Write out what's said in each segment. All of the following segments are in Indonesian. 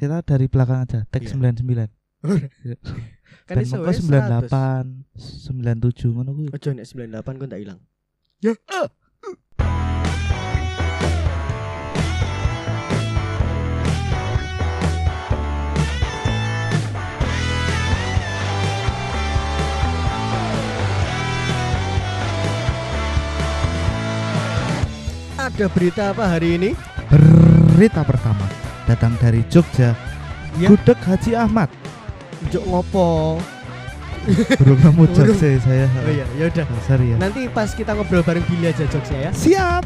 kita dari belakang aja tag Iya. 99 Kan iso wae 98 97 ngono kuwi 100. Ojo nek 98 kok tak ilang. Ada berita apa hari ini? berita pertama datang dari Jogja Ya. Gudeg Haji Ahmad Jok ngopo? belum nemu Belum. jokes saya Oh iya, ya udah. sorry ya Nanti pas kita ngobrol bareng Billy aja jokesnya ya. siap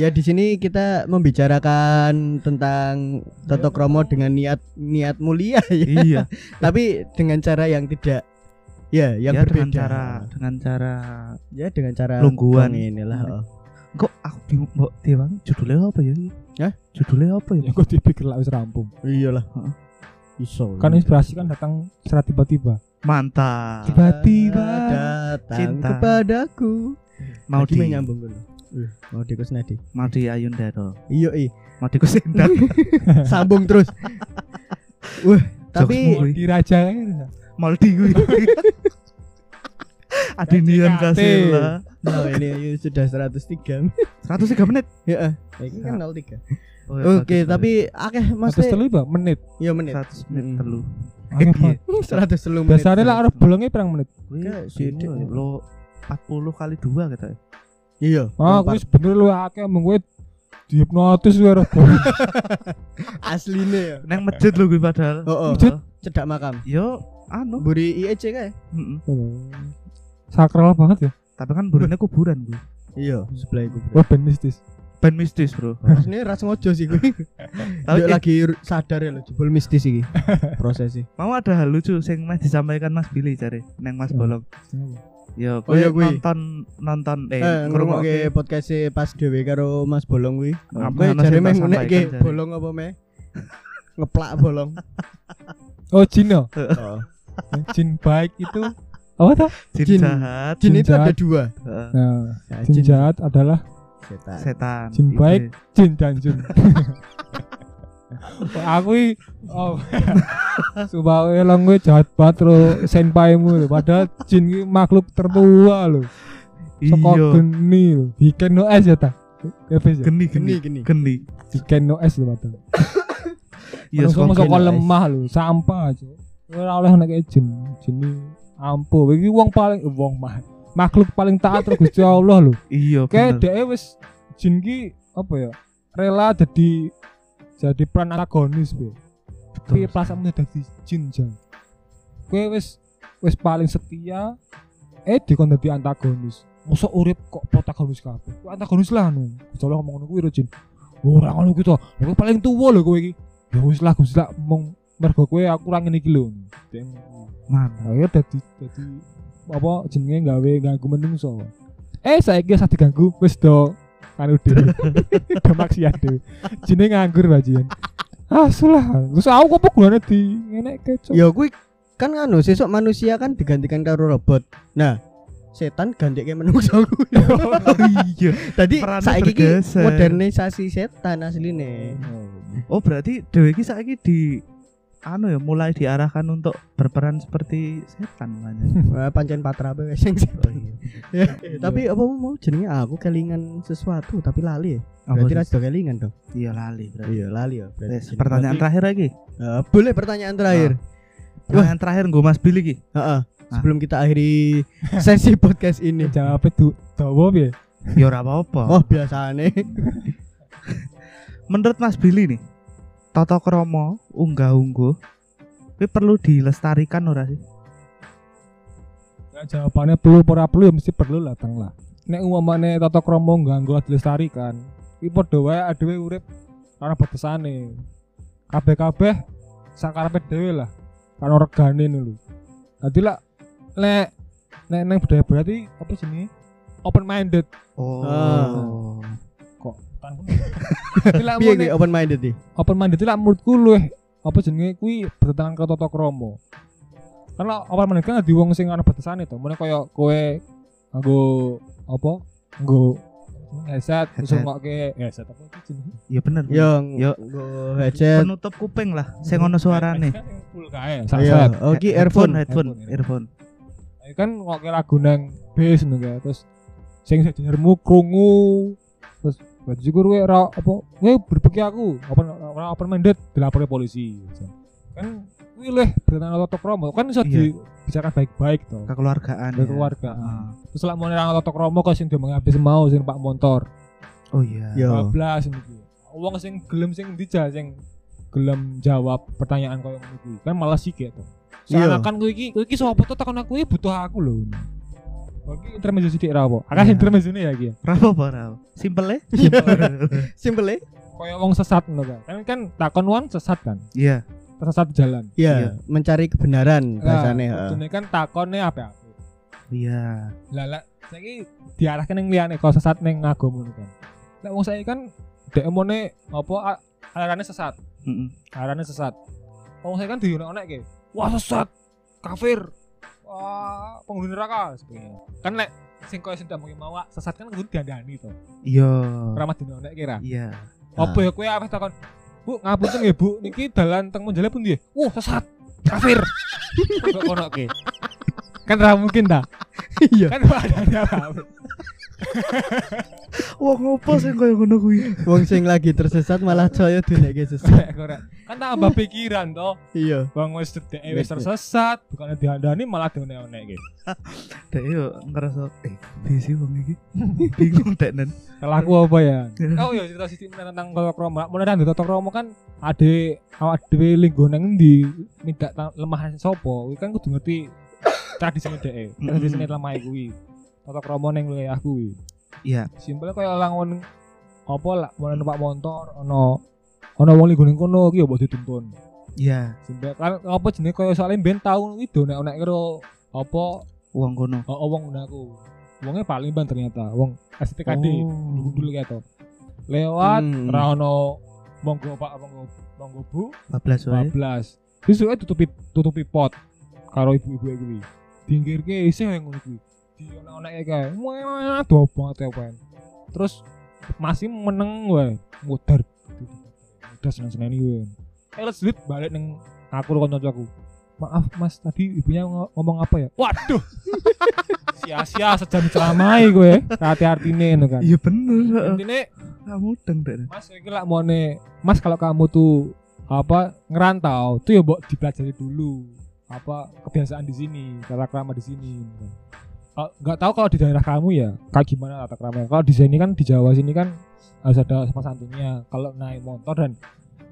Ya di sini kita membicarakan tentang Toto Kromo dengan niat niat mulia ya. iya Tapi dengan cara yang tidak ya yang ya berbeda. dengan cara dengan cara ya dengan cara Lungguhan. kong inilah. oh. kok aku bingung mbok Dewangi judulnya apa ya iki? Hah? judulnya apa ya Ya kok dipikir lah wis rampung. Iyalah. Iso. Kan inspirasi kan datang secara tiba-tiba. mantap Tiba-tiba datang cinta. kepadaku. mau Lagi di main nyambung dulu. Mau di Kusnadi. mau di Ayunda to Iya, iya. mau Sambung terus. Wah, tapi di raja mau di gue Adinian JKT. Kasela nah ini ini sudah 103. 103 menit ya, ini kan 03. Oh, Oke, tapi akeh Mas mesti telu ba menit. ya menit. 100 menit Mm. telu banget. 100 menit. Biasanya lah arep bolongnya pirang menit. Sini lo 40 kali 2 gitu ya Iya. Ah, kuwi bener lu akeh mung kowe dihipnotis kowe arep asline ya. Neng masjid lo gue padahal Oh, oh. Masjid? Cedak makam. Yo anu Buri IEC kae. mm-mm. Sakral banget ya. Tapi kan burunya kuburan gue Iya, sebelah iku. Wah ben mistis. Band mistis bro Ini ras ngojo sih gue. Tapi eh, lagi sadar ya lo, jebol mistis iki. Prosesi. mau ada hal lucu sing meh disampaikan Mas Billy cari Neng Mas. Bolong Yo, Oh, kowe kuwi. nonton nonton eh, Eh, ngrungokke podcast pas dhewe karo Mas Bolong kuwi. Apa jare meh ngunekke bolong apa meh? Ngeplak bolong. Oh, jin ya. Oh. Jin baik itu apa tuh? jin, Jin. jahat, Jin Jin itu ada jahat. dua. heeh, Nah, Ya, jin jahat adalah setan. setan. Jin baik. jin dan jin. Aku oh. Sumpah elong gue jahat banget lo senpaimu lho. Padahal jin ki makhluk tertua lho. Soko Iya. geni lho. Bikin no es ya ta? Ya? Geni Geni geni. geni. Bikin no es lho padahal Iya soko lemah lho. Sampah aja Ora oleh nek kayak jin. Jin ampuh. Iki wong paling eh, Wong mah. Makhluk paling taat terus Gusti Allah lho. Iya Kayak dia wis jin ki apa ya rela jadi jadi peran antagonis be. Tapi perasaanmu dadi jin jang. Kowe wis wis paling setia eh dikon dadi antagonis. Mosok urip kok protagonis kabeh. Kowe antagonis lah nu. Soale ngomong ngono kuwi jin. Ora ngono kuwi to. Kowe paling tuwa lho kowe iki. Ya wis lah Gusti lah mergo kowe aku ora ngene iki lho. Mantap. Ayo dadi dadi apa jenenge gawe ganggu menungso. Eh saiki sak diganggu wis do anu dhewe. do maksiat dhewe. Jenenge nganggur bajian. Ah sulah. Terus aku kok gunane di ngene kecok. Ya kuwi kan anu sesuk manusia kan digantikan karo robot. Nah, setan gantikan menungso kuwi. Iya. Tadi Perannya saiki ki bergeser. modernisasi setan asline. Oh berarti Dewi saiki di anu ya mulai diarahkan untuk berperan seperti setan makanya. Pancen patra wis sing Oh iya. Ya, tapi apa mau jenenge aku kelingan sesuatu tapi lali ya. Apa Berarti sih? ra sudah kelingan dong. Iya lali berarti. Iya, lali ya. berarti pertanyaan terakhir lagi. Eh, boleh pertanyaan terakhir. Pertanyaan terakhir gue Mas Billy ki. Heeh. Sebelum kita akhiri sesi podcast ini. Jawab itu dawa piye? Ya ora apa-apa. Oh, biasane. Menurut Mas Billy nih, Toto Kromo unggah-ungguh kuwi perlu dilestarikan ora sih? Ya, jawabannya perlu ora perlu ya mesti perlu lah tang lah. Nek umpamane tata krama ganggu dilestarikan, iki padha wae adewe urip ora batasane. Kabeh-kabeh sakarepe dhewe lah. Kan regane lho. Dadi lah nek nek neng budaya berarti apa jenenge? Open minded. Oh. Ah. Tan lek Piye ki open minded iki? open minded itu lah menurutku luwih apa jenenge kuwi bertentangan ke tata krama. Karena open minded kan di wong sing ana batasane to. Mene kaya kowe nggo apa? Nggo headset terus Headset. ngokke headset apa itu jenenge? Ya bener. Yo Yo. nggo headset. penutup kuping lah sing ono suarane. Headset full kae, Iya. sak-sak. Oh earphone. headphone, earphone. Ya kan ngokke lagu nang bass ngono. Terus sing sejarmu krungu baju syukur kowe ora apa kowe berbeki aku open open minded dilapori polisi kan kuwi leh bertentangan tata krama kan iso Iya. dibicarakan baik-baik to Kekeluargaan. Ke ya. keluarga. Ah. terus lak mau nang tata krama kok sing diomong habis mau sing Pak Montor Oh iya. Yo. 12 niku wong sing gelem sing dijal sing gelem jawab pertanyaan koyo ngono kuwi kan malah sih to Iya. Seakan kowe iki kowe iki sapa to takon aku iki butuh aku lho Kok iki intermezzo sithik ra apa? Akeh Iya. intermezzo ya iki. ya. Rapo apa? Simple ya? Simple ya? Kaya wong sesat ngono kan. Kan kan takon wan sesat kan. Iya. Tersesat jalan. Iya, Iya. mencari kebenaran bahasane, heeh. Kudune kan takone apa apa. Iya. Lah lah saiki diarahke ning liyane kalau sesat ning agama ngono kan. Lah wong saiki kan dek emone apa a- alarane sesat. Mm-mm. Alarane sesat. Wong saiki kan dionek-onekke. Wah sesat. Kafir. Wah, penghuni neraka sebagainya. Kan lek sing koyo sing mau wak, sesat kan kudu diandani to. Iya. Ramah dionek kira. Iya. Apa ya kowe aweh takon, Bu, ngapunten nggih, Bu, niki dalan teng Monjale pun nggih. Wah, sesat. Kafir. Kok kono ke? Kan ra mungkin dah. Iya. Kan ada apa? Wah, ngopo sing koyo ngono kuwi? Wong sing lagi tersesat malah coyo dinekke sesat. Kan tambah pikiran toh. Iya. Bang wis dedek wis tersesat, bukannya diandani malah dionek-onek gitu. Dek yo ngerasa eh piye sih wong iki? Bingung dek nen. Salah aku apa ya? Oh iya cerita sisi tentang tata krama. Mulai dari tata krama kan ade awak dhewe linggo nang endi minta ta- lemah sapa. Kuwi kan kudu ngerti tradisine dhek. Tradisine lemah kuwi. Tata krama ning wilayah kuwi. Iya. Simpel kaya langon apa lah mau numpak motor ono ono wong linggo ning kono ki ya mbok dituntun. Iya. Simpel kan apa jenenge kaya soalnya ben tau itu nek nek karo apa Wong kono. oh, wong ngono aku. Wongnya paling ban ternyata wong STKD. Oh. dulu gitu lewat Hmm. ra ono monggo Pak monggo monggo Bu 14 wae. 14 disuke tutupi tutupi pot karo ibu-ibu kuwi dinggirke isih yang ngono kuwi. Di ono-onoke kae. Wah do banget ya kan terus masih meneng wae. Mudar mudar seneng-seneng wae. Eh let's duit balik neng aku karo kancaku maaf mas tadi ibunya ngo- ngomong apa ya? Waduh. Sia-sia sejam ceramai gue hati-artine ngono kan. Iya bener. intine Kamu deng. Mas iki lak mone Mas kalau kamu tuh apa ngerantau tuh ya mbok dipelajari dulu apa kebiasaan di sini tata krama di sini Kalau- nggak tahu kalau di daerah kamu ya kayak gimana tata krama kalau di sini kan di Jawa sini kan harus ada sama santunnya. Kalau naik motor dan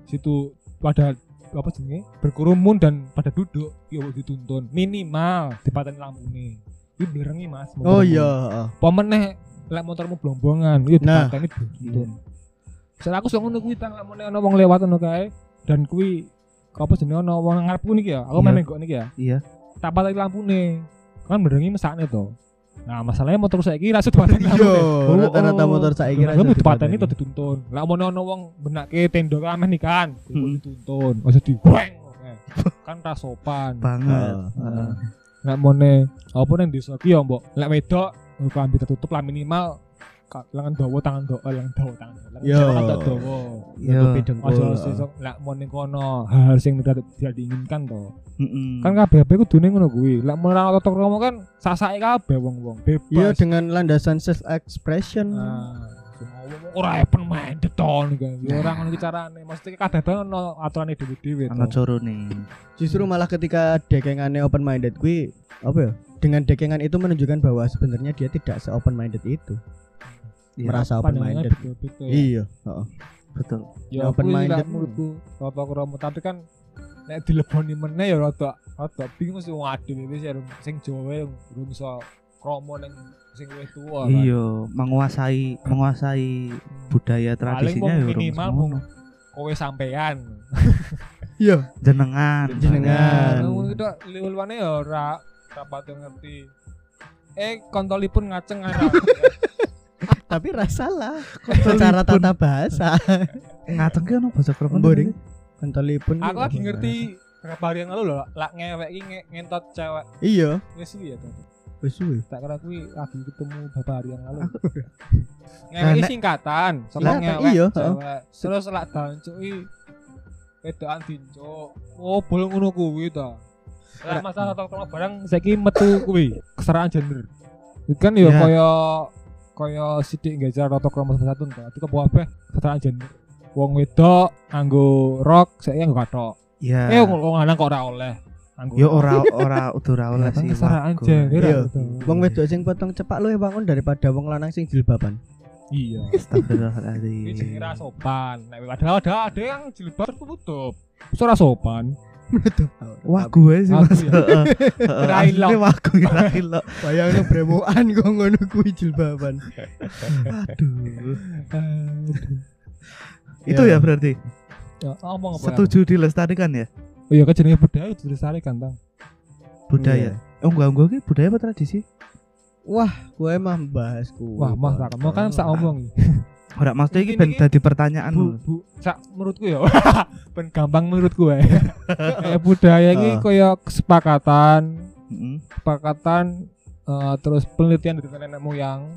situ pada apa jenenge berkerumun dan pada duduk ya dituntun. Minimal dipateni lampu nih ini berengi mas Oh iya, pemeneh lek motormu blombongan itu Nah. dipateni dituntun Misalnya aku sok ngono kuwi tang wong lewat ngono kae dan kuwi apa jenenge ana wong ngarepku niki ya. Aku Iya. main menggok niki ya. Iya. Tak pateni lampune. Kan berengi mesakne to. Nah, masalahnya motor saiki ra dipateni Iya, lampune. rata-rata motor saiki ra Kamu iso dipateni dipateni. to dituntun. Lah mene ana wong benake tenda kameh nih kan, Hmm. dituntun. Masa di weng. Kan ra sopan. Banget. Heeh. Nek mone apa nang desa ki ya mbok lek wedok klambi tertutup lah minimal lengan dawa tangan dawa lengan dawa tangan dawa Yo. tangan dawa dengkul. Aja sesuk lek mon ning kono hal sing tidak tidak diinginkan to. Mm-mm. Kan kabeh kabeh kudu ning ngono kuwi. Lek mon ora tata krama kan sasake kabeh wong-wong bebas. Iya dengan landasan self expression. Nah, ora open minded to nih kan. Ya ora ngono iki carane. Mesti kadang-kadang ono aturane dhewe-dhewe Ana corone. Justru malah ketika dekengannya open minded kuwi apa ya? Dengan dekengan itu menunjukkan bahwa sebenarnya dia tidak se open minded itu. Iya, Merasa open minded. ya. Iya, heeh. betul. ya open open minded. menurutku tata krama tapi kan nek dileboni meneh ya rada rada bingung sih wong ade wis ya sing Jawa yang durung iso krama ning sing wis tuwa kan. Iya, menguasai menguasai budaya paling tradisinya ya urung minimal mung kowe sampean Iya. jenengan. Jenengan. Nah, itu liwulwane ya ora pati ngerti eh kontolipun ngaceng ora Tapi rasalah secara tata bahasa. Ngateng ki ono basa kromo. Boring. Pentolipun. Aku lagi ngerti hari yang lalu loh, lak ngewek iki nge- ngentot cewek. Iya. Wis suwi ya tuh. Wis suwe. Tak kira kuwi lagi ketemu beberapa hari yang lalu. Ngewek singkatan, sama Iya, ngewek iya, cewek. Terus lak dancuki wedokan dincuk. Oh, bolong ngono kuwi ta. Lah masalah toko barang saiki metu kuwi keseraan gender. Kan ya Ya. kaya kaya sithik ngejar rata kromo satu ta. Itu kepo kabeh keseraan gender. Wong wedok nganggo rok, saiki nganggo kathok. Iya. Eh wong lanang kok ora oleh. Yo ora ora udah ora oleh Kan sih. wagu. gender. Iya. gitu. Wong wedok sing potong cepak luwih bangun daripada wong lanang sing jilbaban. Iya. Astagfirullahaladzim. Ini jenenge ra sopan. Nek ada ada ada yang jilbab tertutup. Ora sopan. Wah gue sih mas. ya. Heeh, ilok. wah gue kira ilok. Bayangno bremokan kok ngono kuwi jilbaban. Aduh. Aduh. Itu ya berarti Ya, ngomong apa? setuju dilestarikan ya Oh iya kan jenenge budaya itu dilestarikan, Tang. budaya. Oh enggak enggak ki budaya apa tradisi? Wah, gue emang bahas ku. Wah, mah tak mau kan sak omong. Ora maksudnya iki Ini- ben dadi pertanyaan Bu, bu, sak menurutku ya. ben gampang menurutku ya. Kayak budaya ini Ah. kaya kesepakatan, Heeh. kesepakatan eh, terus penelitian dari nenek moyang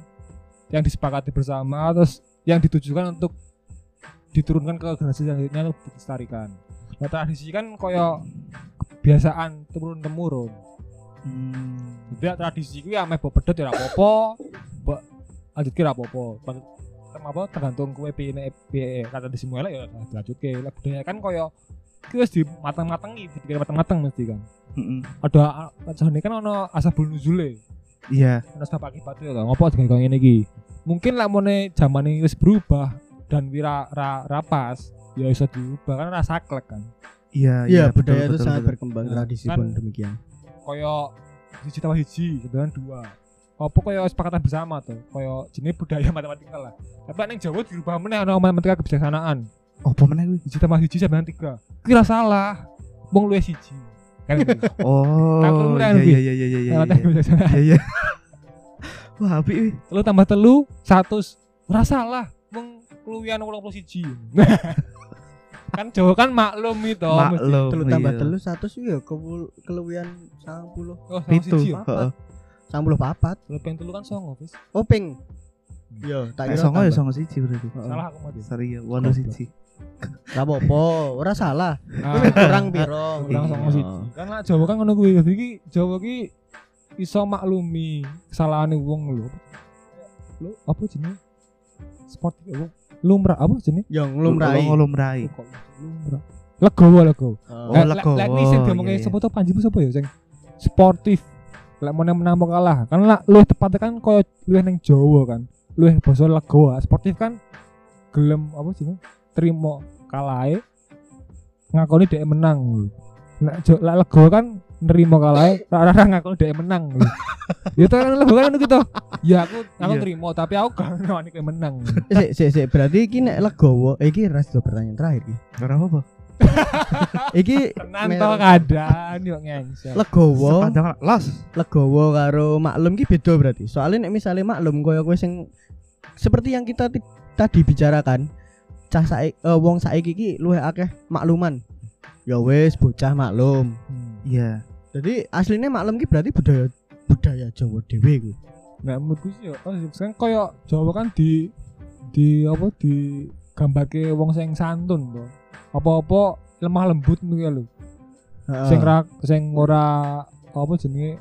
yang disepakati bersama terus yang ditujukan untuk diturunkan ke generasi selanjutnya untuk dilestarikan. Nah, tradisi kan kaya kebiasaan turun temurun. Hmm. Jadi tradisi ku ya meh mbok pedhot ya ora apa-apa. Lanjut ki ora apa-apa. Apa tergantung kowe piye nek piye kata tradisi mulai ya dilanjutke. Lah budaya kan kaya ki wis di matang-matengi, dipikir matang-matang mesti kan. Heeh. Ada ajane kan ono asbabul nuzule. Iya. Ono sebab akibatnya kan. Ngopo dengan kaya ngene iki? Mungkin lah mone zaman ini wis berubah dan wira ra, rapas ya iso diubah kan rasa saklek kan. Iya, Iya, betul, budaya itu betul, sangat betul. berkembang, Nah, tradisi kan- pun demikian. kaya siji tambah siji dan dua apa kaya sepakatan bersama tuh kaya jenis budaya matematika lah tapi ning Jawa dirubah meneh ana matematika kebijaksanaan Apa meneh kuwi? siji tambah siji sampean tiga kira salah wong luwih siji kan gitu. Oh. Iya lebih. iya iya iya iya. matematika iya. kebijaksanaan Iya iya. Wah, apik wih. telu tambah telu satu ora salah wong luwihan 81 kan Jawa kan maklum itu Maklum. Telu tambah iya. telu satu sih ya keluwihan 90 oh sama Pitu. siji Heeh. 90 papat. telu ping telu kan songo wis Oh ping. Yo, tak Nek kira songo ya songo siji berarti. salah aku mati Sorry ya, walu siji. Ra apa-apa, ora salah. Ah. Kurang piro? kurang Iya. sama siji. Kan lah Jawa kan ngono kuwi. Jadi iki Jawa ki iso maklumi kesalahane wong lho. Lho, apa jenenge? Sport? Lumrah apa jenenge? Yang lumrahi. Ngolumrai. Kok lumrah. Legowo legowo. Oh, Lek- legowo. Lek iki sing diomongi Iya, iya. sapa to Panji sapa ya sing sportif. Lek menang menang apa kalah. Kan lah luwih tepatnya kan koyo luwih ning Jawa kan. Luwih basa legowo. Sportif kan gelem apa jenenge? Trimo kalahe ngakoni dhek menang. Lek Jo- lek legowo kan nerima ora ora ngakoni dhek menang. ya itu kan legowo kan gitu. Ya aku aku Iya. terima tapi aku gak ngakoni kowe menang. Sik sik sik berarti iki nek legowo, iki ras pertanyaan terakhir iki. Ora apa. Iki Tenan mer- to kadang yo ngengsel. legowo, Sepanjang los. legowo karo maklum ki beda berarti. Soalnya nek misalnya maklum koyo kowe sing seperti yang kita tadi bicarakan, cah saiki eh, wong saiki ki luwih akeh makluman. Ya wis bocah maklum. Hmm. Iya. Jadi aslinya maklum ki berarti budaya budaya Jawa dhewe kuwi. Nah, menurutku sih ya, oh, sekarang koyo Jawa kan di di apa di gambarke wong sing santun to. Apa-apa lemah lembut ngono ya lho. Heeh. Sing ra sing ora apa jenenge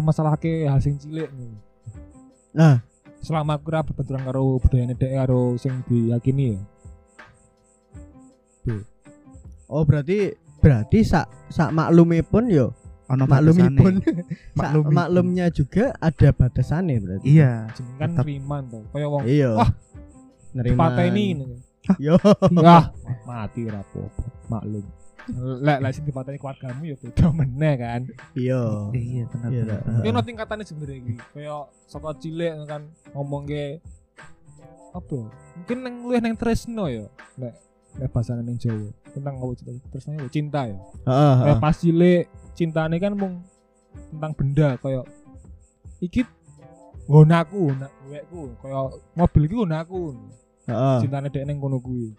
masalahke hal sing cilik ngono. Nah, Selama aku ora berbenturan karo budayane dhek karo sing diyakini ya. oh berarti berarti sak sak maklume pun yo Ono maklumipun batasane. sak Maklumipun. maklumnya juga ada batasannya berarti. Iya. Kan Tetap. riman to. Kaya wong Iya. Wah, nerima. ngono. Yo. Wah, mati ora apa-apa. Maklum. Lek lek sing dipateni keluargamu ya beda meneh kan. Iya. Iya benar. Iya, ono tingkatane sebenarnya iki. Kaya saka cilik kan ngomong ke apa? ya? Mungkin nang luwih nang tresno ya. Nek nek bahasane ning Jawa. Tentang apa cinta? Tresno ya cinta ya. Heeh. Kayak pas cilik cintane kan mung tentang benda kaya iki nggonaku, nak duweku, kaya mobil iki nggonaku. Heeh. Cintane dek ning kono kuwi.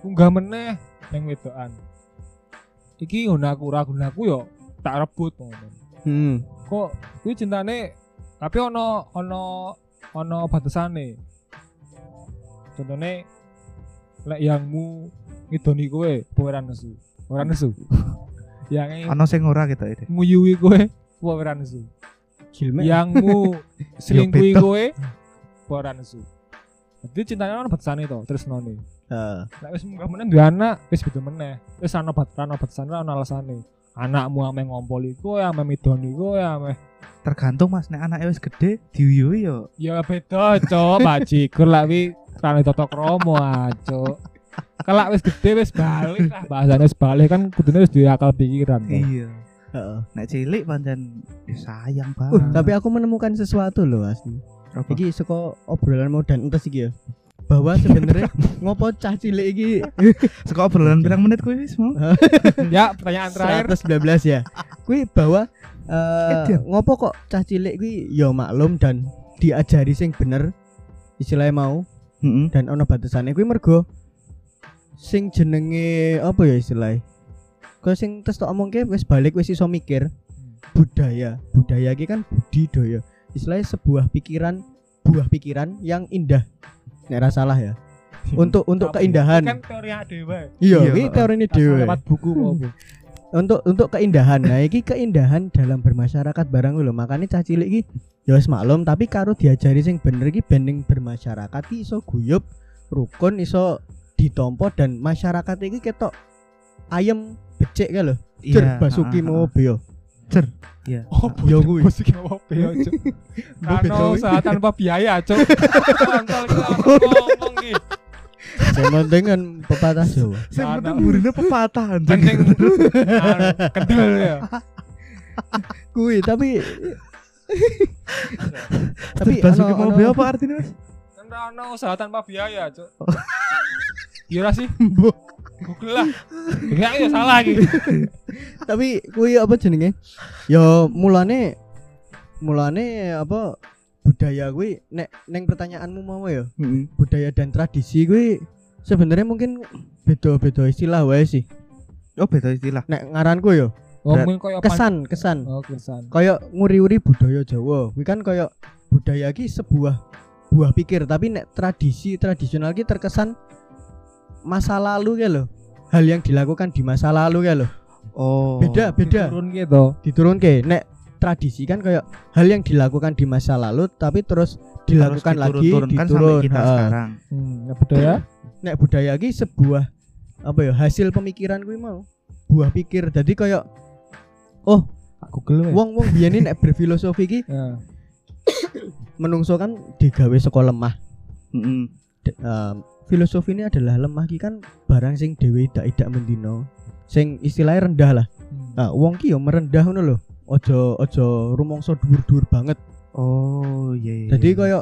Unggah meneh ning wedokan. Iki nggonaku, ora nggonaku yo tak rebut ngono. Hmm. Kok kuwi cintane tapi ono ono ono batasane. Contohnya lek yangmu ngidoni kowe apa ora nesu? Ora nesu. Yang Ono sing ora gitu itu. nguyuwi kowe apa ora nesu? Gilme. Yangmu selingkuhi kowe apa ora nesu? Jadi cintanya ono batasane to, terus noni. Heeh. Nek wis munggah meneh duwe anak, wis beda meneh. Wis ana bat ana batasane ana alasane. Anakmu ame ngompoli kowe, ame midoni kowe, ame Tergantung Mas nek anaknya wis gede diuyui yo. Ya beda, Cok. Bajigur lak wi rane toto kromo, Cok. Kelak wis gede wis balik lah. Bahasane wis balik kan kudune wis duwe akal pikiran. Iya. Heeh. Nek cilik pancen ya sayang Uh, banget. tapi aku menemukan sesuatu loh asli. Apa? Iki saka obrolan mau dan entes iki ya. Bahwa sebenarnya ngopo cah cilik iki Saka obrolan pirang menit kuwi wis mau. Ya, pertanyaan terakhir. 119 ya. Kuwi bahwa Eh, Dian. ngopo kok cah cilik kuwi ya maklum dan diajari sing bener istilahnya mau Heeh. dan ono batasannya kuwi mergo sing jenenge apa ya istilahnya kok sing tes tok omongke wis balik wis iso mikir budaya budaya iki kan budidaya istilahnya sebuah pikiran buah pikiran yang indah nek ra salah ya untuk untuk Tapi keindahan Kan teori dewa. iya Iya, heeh. teorine Asal dhewe lewat buku untuk untuk keindahan nah iki keindahan dalam bermasyarakat barang lho makanya cah cilik iki ya wis maklum tapi karo diajari sing bener iki bending bermasyarakat iki iso guyub rukun iso ditompo dan masyarakat iki ketok ayem becik kan lho Iya. basuki mau. Yo Iya. Oh, Ya kuwi. Bos iki apa ya. Mbok beda Kano usaha tanpa biaya, Cok. Kontol iki ngomong iki. sing penting kan pepatah Jawa Sing penting burine pepatah anjing. Penting kendel ya. kuwi tapi tapi basuki ono- mau ono- apa artinya Mas? Ora ono usaha tanpa biaya, Cok. Iya sih? Mbok. Google lah. Enggak ya salah iki. tapi kuwi apa jenenge ya mulane mulane apa budaya kuwi nek neng pertanyaanmu mau ya Heeh. budaya dan tradisi kuwi sebenarnya mungkin beda-beda istilah wae sih Oh beda istilah. nek ngaranku ya Ngomongin koyo kesan kesan Oh, kesan. kaya nguri-uri budaya Jawa kuwi kan kaya budaya ki sebuah buah pikir tapi nek tradisi tradisional ki terkesan masa lalu ya loh hal yang dilakukan di masa lalu ya loh Oh. beda beda Turun gitu. diturunke nek tradisi kan kayak hal yang dilakukan di masa lalu tapi terus dilakukan Harus lagi diturun-turunkan sampai diturun kita Heeh. sekarang. Hmm, ya budaya. nek budaya ki sebuah apa ya hasil pemikiran kuwi mau buah pikir jadi kayak oh Google wong wong biyen ini nek berfilosofi ki Ya. menungso kan digawe sekolah lemah Heeh. De- em, filosofi ini adalah lemah ki kan barang sing dewe tidak tidak mendino sing istilahnya rendah lah Hmm. nah, wong ki yo merendah ngono lho ojo ojo rumongso dhuwur-dhuwur banget Oh iya iya. Jadi iya. koyo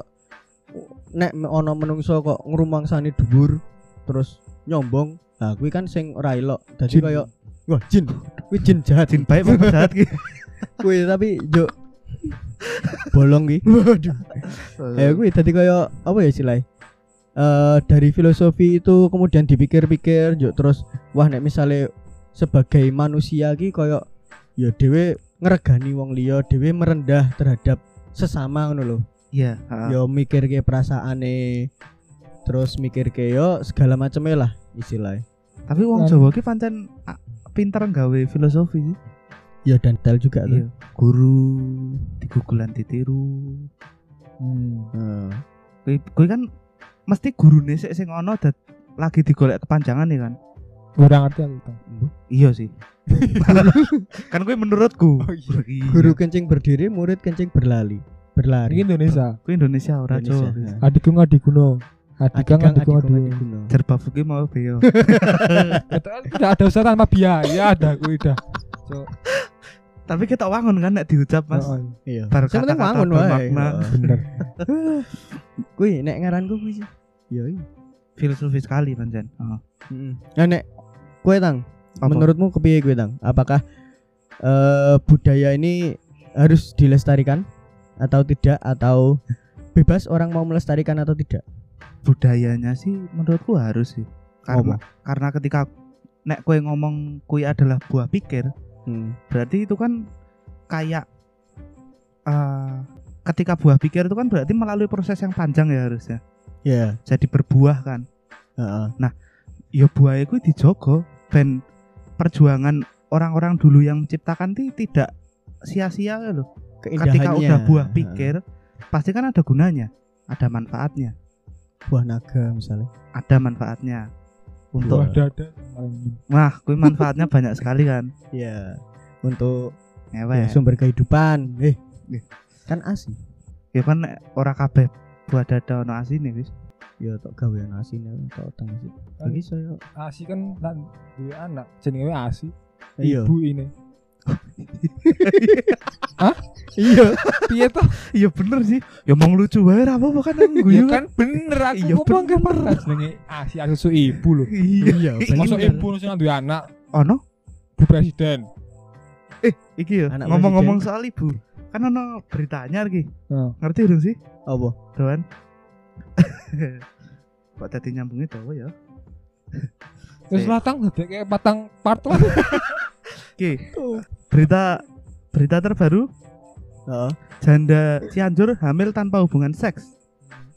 nek ono menungso kok ngrumangsani dhuwur terus nyombong. Nah, kuwi kan sing ora elok. Dadi koyo wah jin. Kuwi jin jahat. jin baik apa jahat ki? Kuwi tapi yo bolong ki. Waduh. Ya kuwi dadi koyo apa ya istilahnya? Eh dari filosofi itu kemudian dipikir-pikir yo terus wah nek misale sebagai manusia ki koyo ya dhewe ngregani wong liya, dhewe merendah terhadap sesama ngono lho. Iya. heeh. yo mikir ke perasaane terus mikir ke yo segala macamnya lah istilahnya Tapi wong Kan- Jawa ki pancen pinter nggawe filosofi ya dan tel juga tuh Iya. Guru digugulan ditiru. Hmm. Heeh. Kuwi kuwi kan mesti gurune sik sing ono dat lagi digolek kepanjangan ya kan. Ora ngerti aku. Iya sih. kan kuwi menurutku. Oh, iya. Iya. guru kencing berdiri murid kencing berlali berlari Ini Indonesia. kuwi Indonesia ora Jawa. nah. Adikku ngadikuno. Adikang adikku adikung, adikku. adikuno. Jerbafu ki mau beyo. Tidak ada usaha tanpa biaya ada aku udah. Cok. Tapi kita wangun kan nek diucap Mas. Oh, iya Bar Sing penting kata-kata bermakna. Bener. kuwi nek ngaranku kuwi sih iya iya Filosofi sekali pancen. Heeh. Heeh. nah nek kue tang Apa? menurutmu kepiye kue tang apakah eh budaya ini harus dilestarikan atau tidak atau bebas orang mau melestarikan atau tidak budayanya sih menurutku harus sih karena Apa? karena ketika nek kue ngomong kue adalah buah pikir hmm. berarti itu kan kayak eh, ketika buah pikir itu kan berarti melalui proses yang panjang ya harusnya ya jadi berbuah kan. Heeh. ya buah itu dijogo ben perjuangan orang-orang dulu yang menciptakan ti tidak sia-sia loh ketika udah buah pikir pasti kan ada gunanya ada manfaatnya. Buah naga misalnya. Ada manfaatnya. Untuk Buah dada. Wah kue manfaatnya banyak sekali kan. Ya untuk ngewe ya, sumber kehidupan. Eh Eh. kan asi ya kan nek ora kabeh buah dada ono asine wis ya tok gawean asine tok teng sih Kan- iki saya Asi kan nak duwe anak jenenge Asi. Iya. Ibu ini. iya Piye toh? iya bener sih ya mau lucu wae ra apa kan aku Ya guyu kan bener aku Iya, ngomong ke bener. pernah jenenge Asi aku su ibu lho. iya iya Masuk bener. ibu sing duwe anak ono bu presiden. eh iki ya ngomong-ngomong soal ibu kan ono beritanya lagi. Heeh. ngerti dong sih? Apa? Doan kok tadi nyambungnya tahu ya? Wis Si. latang dadi kayak patang part lah. oke. Berita berita terbaru. Heeh. Janda Cianjur hamil tanpa hubungan seks.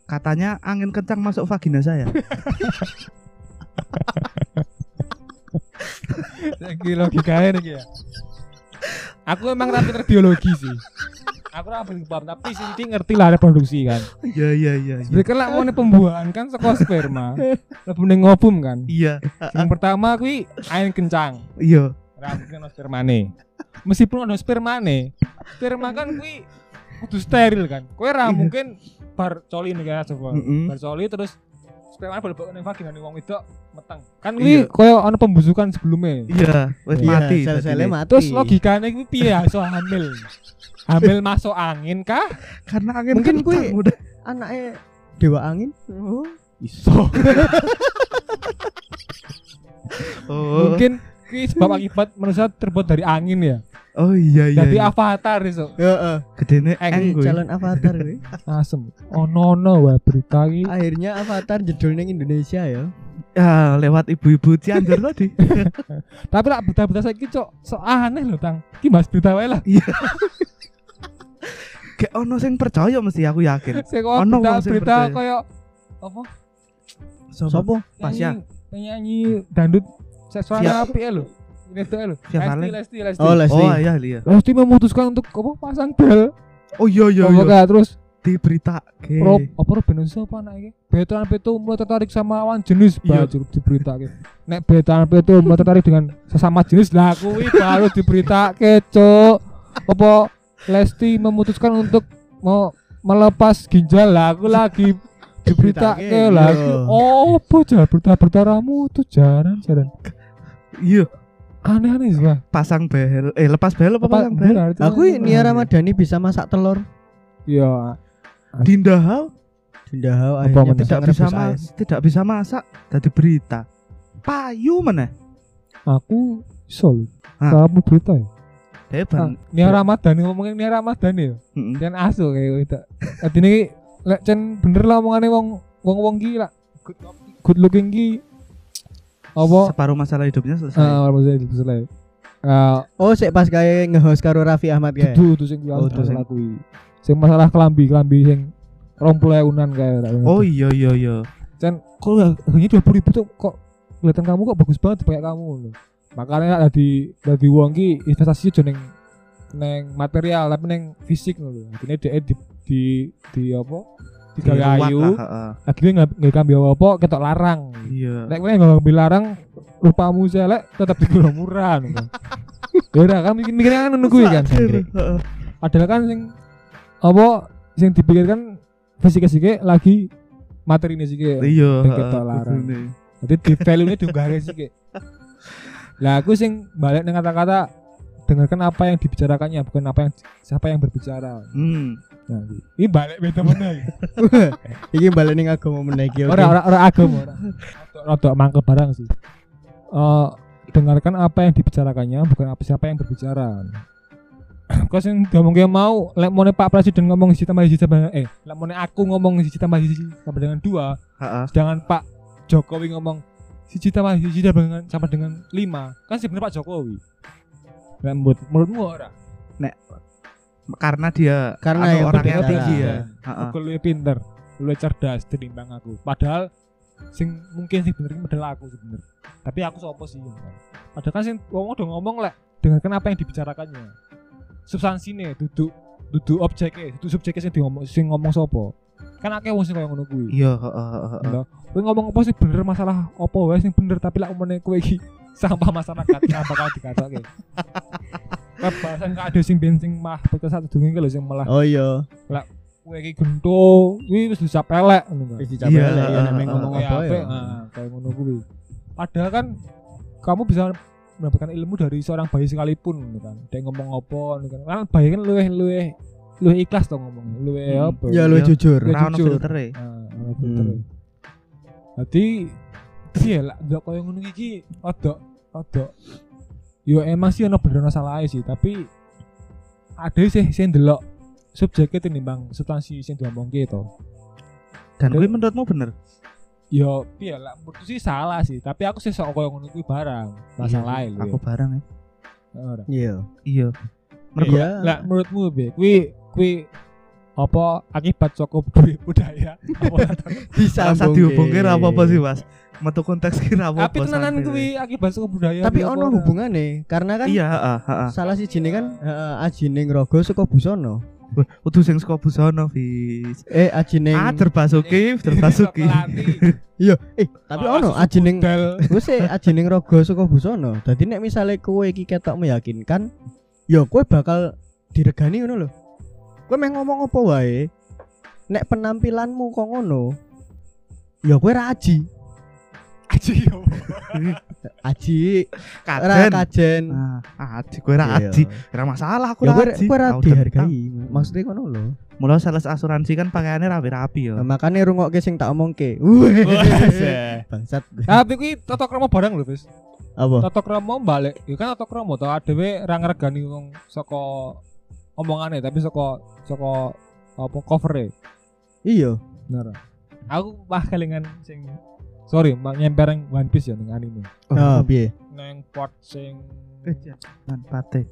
Katanya angin kencang masuk vagina saya. Iki logikanya nih ya. Aku emang ra pinter biologi sih. Aku ra paling paham tapi sih ngerti lah reproduksi kan. iya iya iya iya kan lah mau pembuahan kan saka sperma. Lebih mending ngobum kan. iya Yang pertama kuwi angin kencang. iya Ra mungkin ono spermane. Meskipun ono spermane, sperma kan kuwi kudu steril kan. Kowe ra Iya. mungkin bar coli nih kan coba. Bar coli terus sperma balik ning vagina ning wong wedok meteng. Kan Iya. kuwi koyo ono pembusukan sebelumnya. iya wis Iya, mati sel-selnya tadine. mati Terus logikanya kuwi piye iso hamil? Hamil masuk angin kah? karena angin Mungkin kui- udah anaknya dewa angin oh Iso. oh Mungkin sebab akibat manusia terbuat dari angin ya. oh iya iya Jadi iya. avatar iso. heeh gedene Eng, eng gue calon avatar kuwi. Asem. Ono ono wae berita iki. akhirnya avatar jedul ning Indonesia ya ya lewat ibu-ibu Cianjur tadi Tapi lah berita-berita saiki cok so aneh loh tang. Ki bahas berita wae lah. Kayak ono sing percaya mesti aku yakin Sing kok Ono berita wong sing berita percaya. koyo apa? sopo Pasya. Penyanyi- seksualnya Siap. api lho. Ini tuh lho. Lesti. Lesti, Lesti. oh Lesti oh iya iya Lesti memutuskan untuk apa pasang bel. oh iya iya Apa iya gak terus di berita Rob apa Robin siapa anak iki? Betan Peto mulai tertarik sama lawan jenis Iya. baru diberitake. Nek Betan Peto mulai tertarik dengan sesama jenis lah kuwi baru diberitake, Cuk. Apa Lesti memutuskan untuk mau melepas ginjal lah aku lagi diberitake lagi. iya. Oh, apa jar berita-berita ramu tuh jaran jaran. iya Aneh-aneh sih, Pak. pasang behel eh lepas behel apa pasang behel aku Nia Ramadhani bisa masak telur Iya. Dinda Hau Dindahau Apa akhirnya tidak bisa ngerebus ma- ayam. tidak bisa masak jadi berita payu mana Aku. Hah. Kamu berita ya? Dia Ah, bang Nia Ramadhani ngomongin Nia Ramadhani ya. Kan asu kayak gitu. Artinya ki lek cen bener lah omongane wong wong-wong ki lah good, good looking ki apa separuh masalah hidupnya selesai eh maksudnya itu selesai. Eh oh sik pas kayak nge-host karo Raffi Ahmad kayak itu itu sing Oh, oh, masalah kuwi. Sing masalah kelambi kelambi sing rompul unan kayak oh iya iya iya Cen kok dua puluh ribu tuh kok kelihatan kamu kok bagus banget pakai kamu loh. Makanya dari dari wong ki investasi aja neng neng material tapi neng fisik loh. Akhirnya dia di di, di apa? Digawe Diruat ayu. lah, heeh. Akhirnya nggak nggak kambi apa apa ketok larang. iya Nek kowe nggak ngambil larang rupamu jelek tetap digulung murah. ngono. Ya kan mikir mikirnya kan nunggu kan. Padahal kan sing apa sing dipikirkan fisik-fisik lagi materi ini sih iya ketok larang. Jadi di value ini diunggahke sih. Lah aku sing balik dengan kata-kata dengarkan apa yang dibicarakannya bukan apa yang siapa yang berbicara. hmm Nah, ini balik beda mana ya? iki balik ning agama menaiki oke Ora ora ora agama ora. Rodok- Rodok mangkel barang sih. Eh dengarkan apa yang dibicarakannya bukan apa siapa yang berbicara. Kau sing diomongke mau lek mone Pak Presiden ngomong siji tambah siji tambah eh lek mone aku ngomong siji tambah siji sama dengan dua Heeh. sedangkan Pak Jokowi ngomong siji tambah siji sama dengan sama dengan lima. Kan sebenarnya Pak Jokowi. Lek menurut menurutmu ora? Karena dia Karena anu, yang orangnya tinggi ya. Heeh. aku lebih pinter lebih cerdas tinimbang aku. Padahal sing mungkin sing bener padahal aku sebenernya tapi aku sopo sih padahal kan sing wong udah ngomong lek dengarkan apa yang dibicarakannya. Substansinya duduk duduk objeknya duduk subjeknya sing ngomong sing ngomong sopo kan akeh wong sing koyo ngono kuwi Iya, heeh heeh, heeh. Lho, kowe ngomong apa sih bener masalah apa wae sing bener tapi lek umene kowe iki sampah masyarakat bakal dikatoke. Lah bahasan ada sing bensin mah podcast satu dungi lho sing malah Oh iya. kowe iki gento, kuwi wis bisa pelek ngono kan. Wis Iya, lah ya namanya heeh. ngomong apa ya. kayak ngono kuwi. Padahal kan kamu bisa mendapatkan ilmu dari seorang bayi sekalipun gitu kan. Dia ngomong apa gitu kan. Kan bayi kan luweh luweh luweh ikhlas to ngomongnya. Luweh Hmm. apa? Ya lu Iya. jujur. Lu jujur. filter e. Nah, ono filter. Dadi piye lah ndak koyo ngono iki ada ada yo emang sih ono bener salah sih tapi ada sih sing ndelok subjeknya tinimbang substansi sing diomongke to. Dan kuwi menurutmu bener? Yo piye lah menurutku sih salah sih tapi aku sih sok koyo ngono kuwi barang masalah Iya, lho. Aku bareng ya. Iya. Iya. Mergo Iya. Lah menurutmu piye? Kuwi kuwi apa akibat saka budaya apa Bisa Disambung dihubungke ke. ra apa-apa sih, Mas. Metu konteks ki ra apa-apa. tapi tenanan kuwi akibat saka budaya Tapi apa ono ora? hubungane karena kan Iya, heeh, heeh. salah si jine kan heeh, ajine ngrogo saka busono. Kudu sing saka busono, Fis. Eh ajine Ah, terbasuki, terbasuki. Iya, eh tapi ono ajine Del Wes e ajine ngrogo saka busono. Dadi nek misale kowe iki ketok meyakinkan, ya kowe bakal diregani ngono lho. Kowe meh ngomong apa wae, nek penampilanmu kok ngono, ya kowe ra aji. aji yo. Aji, ra Kajen. kajen. Ah, aji kowe ra Iya. aji. Ora masalah aku Ya ra kowe aji. kowe ra dihargai. Maksudnya ngono lho. tentang. Mula sales asuransi kan pakaiannya rapi-rapi ya. Nah, makane rungokke sing tak omongke. Wes. Bangsat. Tapi kuwi tata krama barang lho, Fis. Apa? Tata krama balik. Ya kan tata krama to adewe ra ngregani wong saka omongane tapi saka saka apa cover-e. Iya. Bener. Aku mah kelingan sing sorry, mak nyempereng One Piece ya ning anime. Oh, piye? Neng part sing Kejangan pate.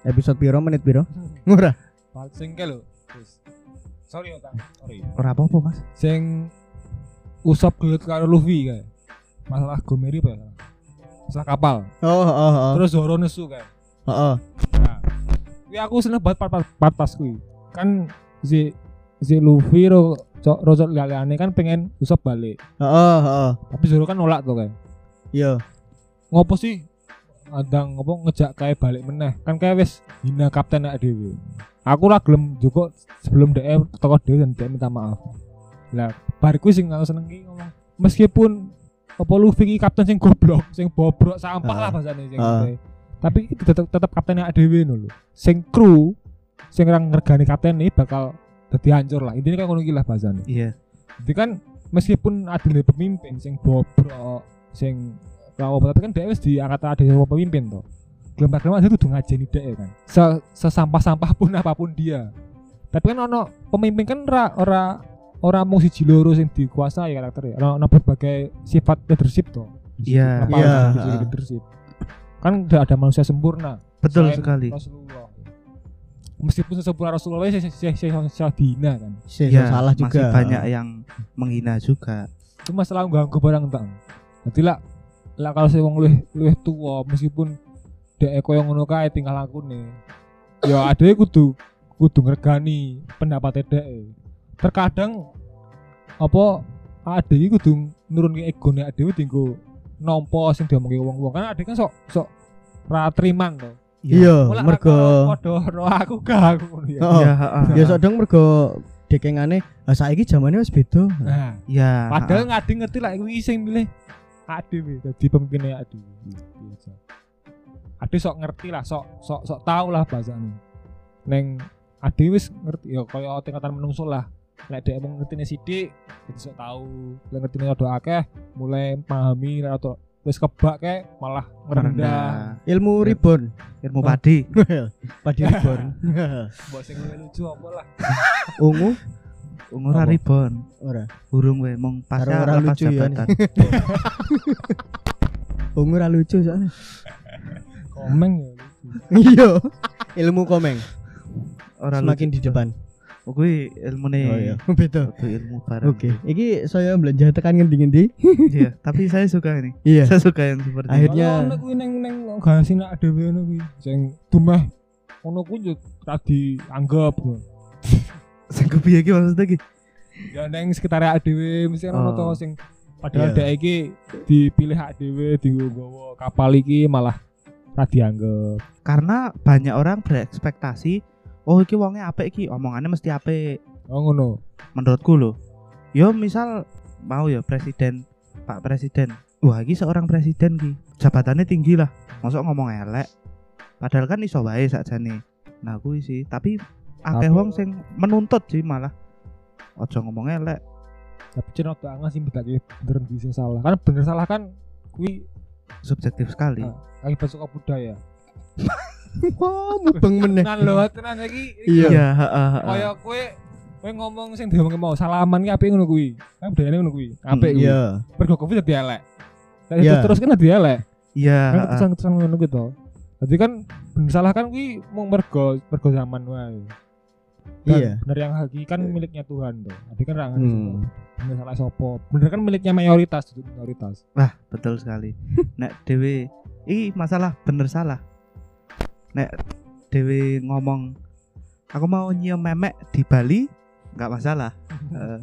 Episode piro menit piro? Ngurah. part sing ke lho. Sorry ya, Kang. Sorry. Ora apa-apa, Mas. Sing usap gelut karo Luffy kae. Masalah Gomeri apa ya? Masalah kapal. Oh, oh, oh. Terus Zoro nesu kae. Heeh. Nah, kuwi aku seneng banget part, part, part pas kuwi. Kan si si Luffy ro cok Rozot liane kan pengen usap balik. Heeh, heeh. Tapi Zoro kan nolak tuh kayak. Iya. Ngopo sih? Adang ngopo ngejak kayak balik meneh. Kan kayak wis hina kapten nek dhewe. Aku lah gelem juga sebelum DM toko dhewe dan DM minta maaf. Lah, bariku sing aku seneng ki ngomong meskipun apa Luffy ki kapten sing goblok, sing bobrok sampah Ah. lah bahasane sing. Gitu. Tapi iki tetep tetep kapten nek dhewe ngono lho. Sing kru sing ra ngergani kapten ini bakal dadi hancur lah. Intinya ngono iki lah bahasane. Iya. Jadi kan meskipun ada pemimpin sing bobrok, sing rawa tapi kan dia wis diangkat ada sama pemimpin toh. Gelem-gelem ada kudu ngajeni dhek kan. Se sesampah-sampah pun apa pun dia. Tapi kan ono pemimpin kan ora ora ora mung siji loro sing dikuasai karakternya. Ono ono berbagai sifat leadership toh. Iya. Iya. yang leadership. Kan udah ada manusia sempurna. Betul sekali. Rasulullah. Meskipun sesempurna Rasulullah saya saya dina kan. Sih, Iya, salah masih juga. banyak yang menghina juga. itu masalah ganggu barang tang nanti lah lah kalau saya wong luwih luwih tua meskipun dek koyo ngono kae tinggal aku nih ya ada kudu kudu ngergani pendapat dek terkadang apa ada iki kudu nurun ke ego nek ade tinggo nompo sing diomongi wong-wong kan ade kan sok sok ra triman to Iya, Mulai mergo aku padha ro aku gak aku ngono ya. Iya, heeh. ya sodong mergo dekengane saiki zamane wis beda. nah Iya. Padahal ngadi ngerti lah kuwi sing milih Ade wih, dadi pemimpinnya Ade. Biasa. Ade sok ngerti lah, sok sok sok tahu lah bahasane. Neng Ade wis ngerti ya kaya tingkatan menungso lah. Lek dhek mau ngertine sithik, jadi sok tahu. Lek ngertine rada akeh, mulai pahami rada wis kebak kayak malah ngerendah. Ilmu reborn. ilmu padi Padi reborn. Mbok sing lucu apa lah. Ungu ungu ora Apa? ribon ora. burung we mong pasca Karo ora lucu ya, jabatan Ungu ora lucu soalnya. Komeng ya. Iya. Ilmu komeng ora semakin di depan. Oh, kuwi ilmune Oh iya, beda. ilmu barang Oke, iki saya belanja tekan ngendi-ngendi. iya tapi saya suka ini Iya. saya suka yang seperti Akhirnya- Kalau nek kuwi ning ning gak sinak dhewe ngono kuwi. Sing dumeh ngono kuwi yo ra dianggap. sing kepiye iki maksudnya iki Ya ning sekitar awake dhewe mesti Oh. ono to sing padahal Iya. dhek iki dipilih awake dhewe digowo kapal iki malah ra dianggap. karena banyak orang berekspektasi oh iki wonge apik iki? Omongannya mesti apik. Oh ngono. menurutku loh yo misal mau ya presiden pak presiden. Wah iki seorang presiden ki jabatannya tinggi lah. Masuk ngomong elek. Padahal kan iso wae sakjane. Nah kuwi sih. Tapi akeh wong sing menuntut sih malah. Ojo ngomong elek. Tapi cina tuh angin sih bedake bener sing salah. Karena bener salah kan kuwi subjektif sekali. Ah. akibat suka budaya. Wah, mubeng meneh. Tenan lho, tenan iki. Iya. iya heeh heeh. Kaya kowe kowe ngomong sing diomongke mau salaman ki apik ngono kuwi. Kan budayane ngono kuwi. Apik kuwi. Iya. Mergo kowe dadi elek. Lah Iya. itu terus kan dadi elek. iya Kan kesan-kesan ngono gitu. Jadi kan bener salah kan kuwi mung mergo mergo zaman wae. Dan Iya. Bener yang hakiki kan miliknya Tuhan tuh. Jadi kan ra Hmm. bener salah sopo. Bener kan miliknya mayoritas, itu minoritas. Wah, betul sekali. Nek Dewi, ini masalah bener salah. Nek Dewi ngomong, aku mau nyium memek di Bali, nggak masalah. Eh,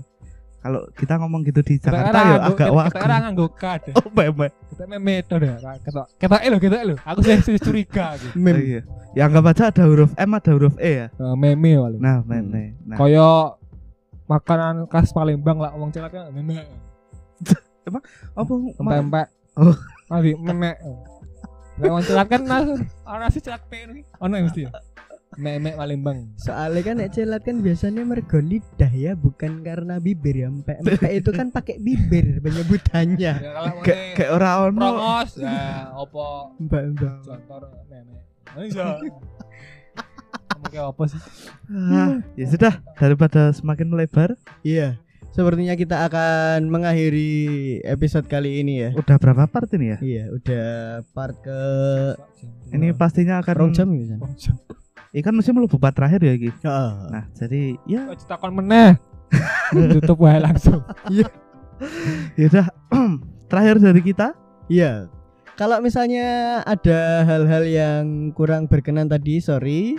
kalau kita ngomong gitu di Jakarta ya agak Kita wagu. ora nganggo kad. Oh, memek. Kita memet to deh. Ketok. Ketok lho, ketok lho. Aku sih curiga gitu. Oh, Mem. iya. Ya anggap aja ada huruf M ada huruf E ya. Eh, meme paling. Nah, memek. Nah, Kaya makanan khas Palembang lah wong celak kan meme. apa ma- Pempek. Oh. Tadi meme. Lah wong celak kan langsung ana sih celak pe iki. Ono ya mesti ya. Meme Palembang. Soalnya kan nek celat kan biasanya mergo lidah ya, bukan karena bibir ya. Empek empek itu kan pakai bibir penyebutannya. Ya kalau kayak kayak ora ono. promos ya opo Mbak mbak. contor meme. Iya. Ngomong kayak apa sih? Ah, ya sudah daripada semakin melebar. Iya. Sepertinya kita akan mengakhiri episode kali ini ya. Udah berapa part ini ya? Iya, udah part ke Ini pastinya akan rong jam ya. Ikan mesti mlebu part terakhir ya iki. Heeh. Nah, jadi ya Kok ditakon meneh. Tutup wae langsung. ya udah terakhir dari kita Iya. Kalau misalnya ada hal-hal yang kurang berkenan tadi, sorry.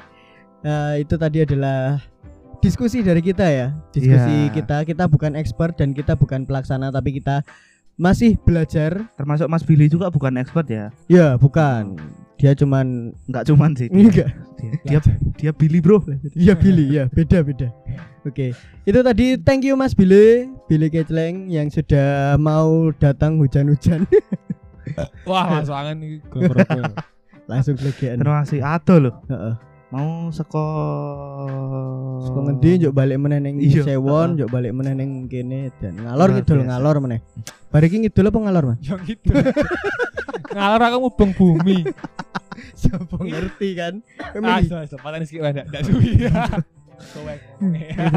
Nah, itu tadi adalah diskusi dari kita ya. Diskusi Iya. kita, kita bukan expert dan kita bukan pelaksana tapi kita masih belajar. termasuk Mas Billy juga bukan expert ya Ya, bukan. Dia cuman nggak cuman sih dia, enggak. dia, dia, dia Billy bro Iya Billy, ya beda-beda. Oke, itu tadi thank you Mas Billy, Billy Kecleng yang sudah mau datang hujan-hujan Wah, masuk angin langsung legean. terima kasih Ado loh Heeh. Mau seko Saka ngendi njuk balik meneh ning Iya, Sewon, njuk balik meneh ning kene dan ngalor Luar ngidul ngalor meneh. Bar iki ngidul apa ngalor, Mas? Yang gitu. Ngalor aku mubeng bumi. Siapa ngerti kan? Ah, iso iso pateni sik wae ndak suwi.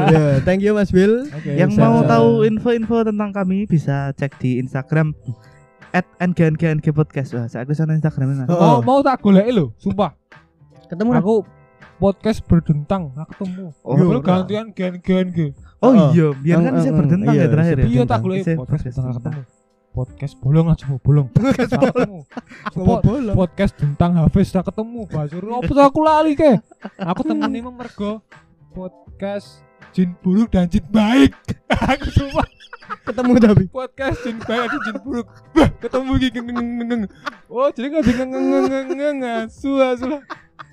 Ya, thank you Mas Bill. Oke. yang Bisa- mau tahu info-info tentang kami bisa cek di Instagram at ngngng podcast wah saya sana Instagramnya Mas. Oh. Mau mau tak goleki lho, sumpah. Ketemu. Aku podcast berdentang, gak ketemu. Oh, ora. gantian gen-gen ge. oh Oh. iya biar kan bisa eng, berdentang iya, ya terakhir ya Iya tak goleki podcast podcast berdentang ketemu. Podcast bolong aja bolong. Ketemu. Ngomong bola. podcast tentang Hafiz tak ketemu Basur apa tuh aku lali ke aku temeni mergo podcast jin buruk dan jin baik. Aku cuma Ketemu tapi. podcast jin baik dan jin buruk. Wah, ketemu gini ngeng ngeng oh jadi nggak ngeng ngeng ngeng ngeng asu asu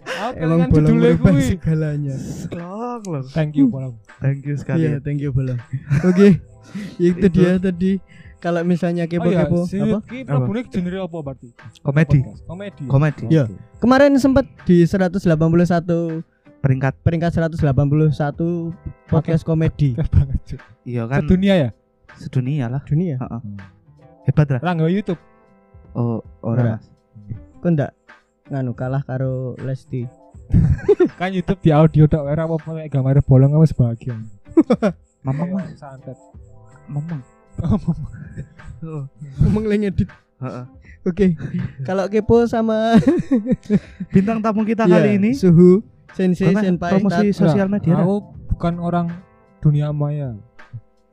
apa Emang kan bolong judulnya merubah segalanya. Long, long. thank you bolong. Thank you sekali. Iya, thank you bolong. Oke. Itu dia tadi. Kalau misalnya oh iya. kepo-kepo si apa? ki Prabu ini genre apa berarti? Komedi. Komedi. Komedi. Iya. Kemarin sempat di 181 peringkat peringkat 181 podcast komedi banget cuy. iya kan Sedunia ya sedunia lah dunia. Heeh. hebat lah Rangga YouTube Oh, Ora. Kok ndak nganu kalah karo Lesti. kan YouTube di audio tok ora apa-apa nek gambar bolong wis bahagia. Mamang Mas, santet. mamang. Oh, lagi ngedit. heeh. Oke. Kalau kepo sama Bintang tamu kita kali ini Suhu Sensei Mana Senpai promosi Tat. sosial media. Aku bukan orang dunia maya.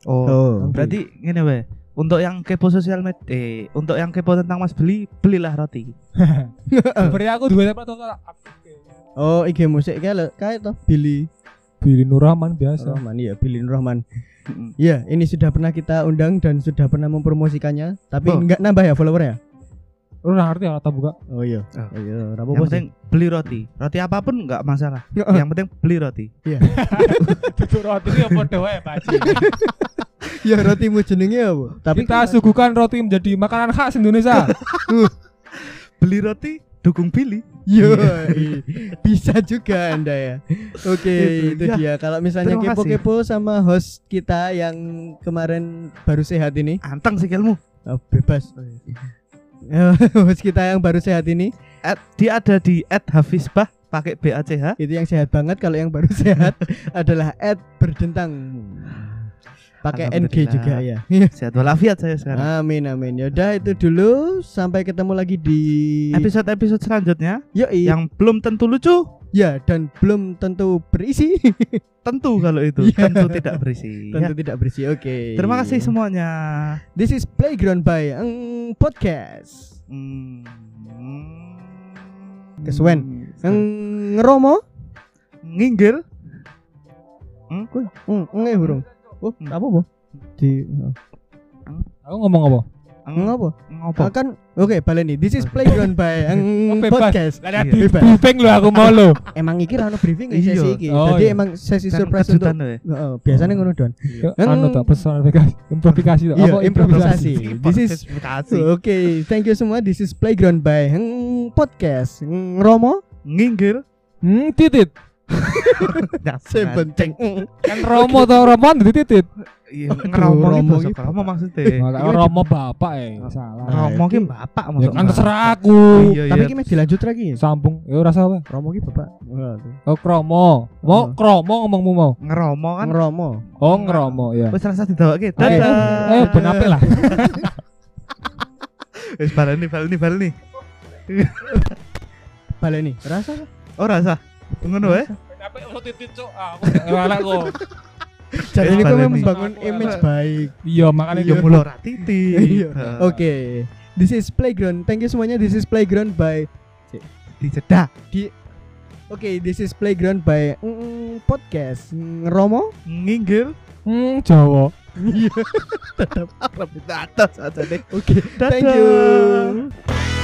Oh, Oh. berarti ngene wae. Untuk yang kepo sosial media, eh, untuk yang kepo tentang Mas beli, belilah roti. Beri aku dua tempat tuh Oh, IG musik kayak lo, kayak toh Billy Billy Nur Rahman biasa. Rahman iya Billy Nur Rahman. Mm-mm. Iya, ini sudah pernah kita undang dan sudah pernah mempromosikannya, tapi Oh. enggak nambah ya followernya. Lu udah ngerti atau buka? Oh iya. Oh. Oh iya, ora Yang apa-apa sih. penting beli roti. Roti apa pun nggak masalah. Heeh. Yang penting beli roti. Tutur roti ini apa doa ya Pak Ya rotimu jenenge apa? Tapi Kita suguhkan roti menjadi makanan khas Indonesia. Beli roti, dukung Billy. Yo, bisa juga Anda ya. Oke, Gitu. itu Ya, dia. Kalau misalnya kepo-kepo sama host kita yang kemarin baru sehat ini, Anteng sikilmu. oh, bebas. host kita yang baru sehat ini, At, dia ada di @hafizbah pakai B A C H. itu yang sehat banget. Kalau yang baru sehat adalah Ed berdentang. Pakai NG juga ya. Sehat walafiat saya sekarang. Amin amin. Yaudah itu dulu. Sampai ketemu lagi di Episode-episode selanjutnya Yoi. yang belum tentu lucu, ya dan belum tentu berisi. tentu kalau itu, Iya. tentu tidak berisi. tentu Ya. tidak berisi. Oke. Terima kasih semuanya. This is Playground by Eng Podcast. Hmm. Kesuwen. Eng ngeromo? Nginggil. Eng eng eh, burung. Oh, apa bu? Di Aku ngomong apa? eng apa? Ngopo? Akan oke baleni. This is Playground by Eng Oh. Podcast. Lah Iya. di Bebas. briefing lu aku mau lu. Emang iki ra ono briefing ya Iya. sesi iki. Oh, Jadi iya. emang sesi Kan surprise untuk ya. Heeh, biasanya ngono don. Anu tuh personifikasi, improvisasi. Iya, Apa improvisasi. This is Improvisasi. Oke, thank you semua. This is Playground by Eng Podcast. Romo. Nginggil. Hmm, titit. Sebenting. Kan Romo atau Roman di titit. Iya, ngeromo Romo gitu. Romo maksudnya. Maka Romo bapak eh salah. Romo ki bapak Ya maksudnya. kan terserah aku. Iya, Tapi iya. ini dilanjut lagi. Sambung. Ya rasa apa? Romo ki bapak. Oh kromo. Mau Oh. kromo ngomongmu mau. Ngeromo kan. Eng Romo. Oh ngeromo ya. Wis rasa didawake. Dadah. Eh ben apik lah. Wis baleni baleni baleni. Baleni. Rasa? Oh rasa. Ngono wae. Ben apik lo titit cuk. Ah, Aku ngelak kok. Jadi baleni. membangun image baik. Iya makanya Ya dia mulo ra titik. Iya. Oke. This is Playground. Thank you semuanya. This is Playground by Dicedak. Oke, this is Playground by mm, podcast Mm, Romo. Nginggil. Hmm Jawa. Iya. Tetap Arab itu atas aja deh. Oke, thank Dadah. you.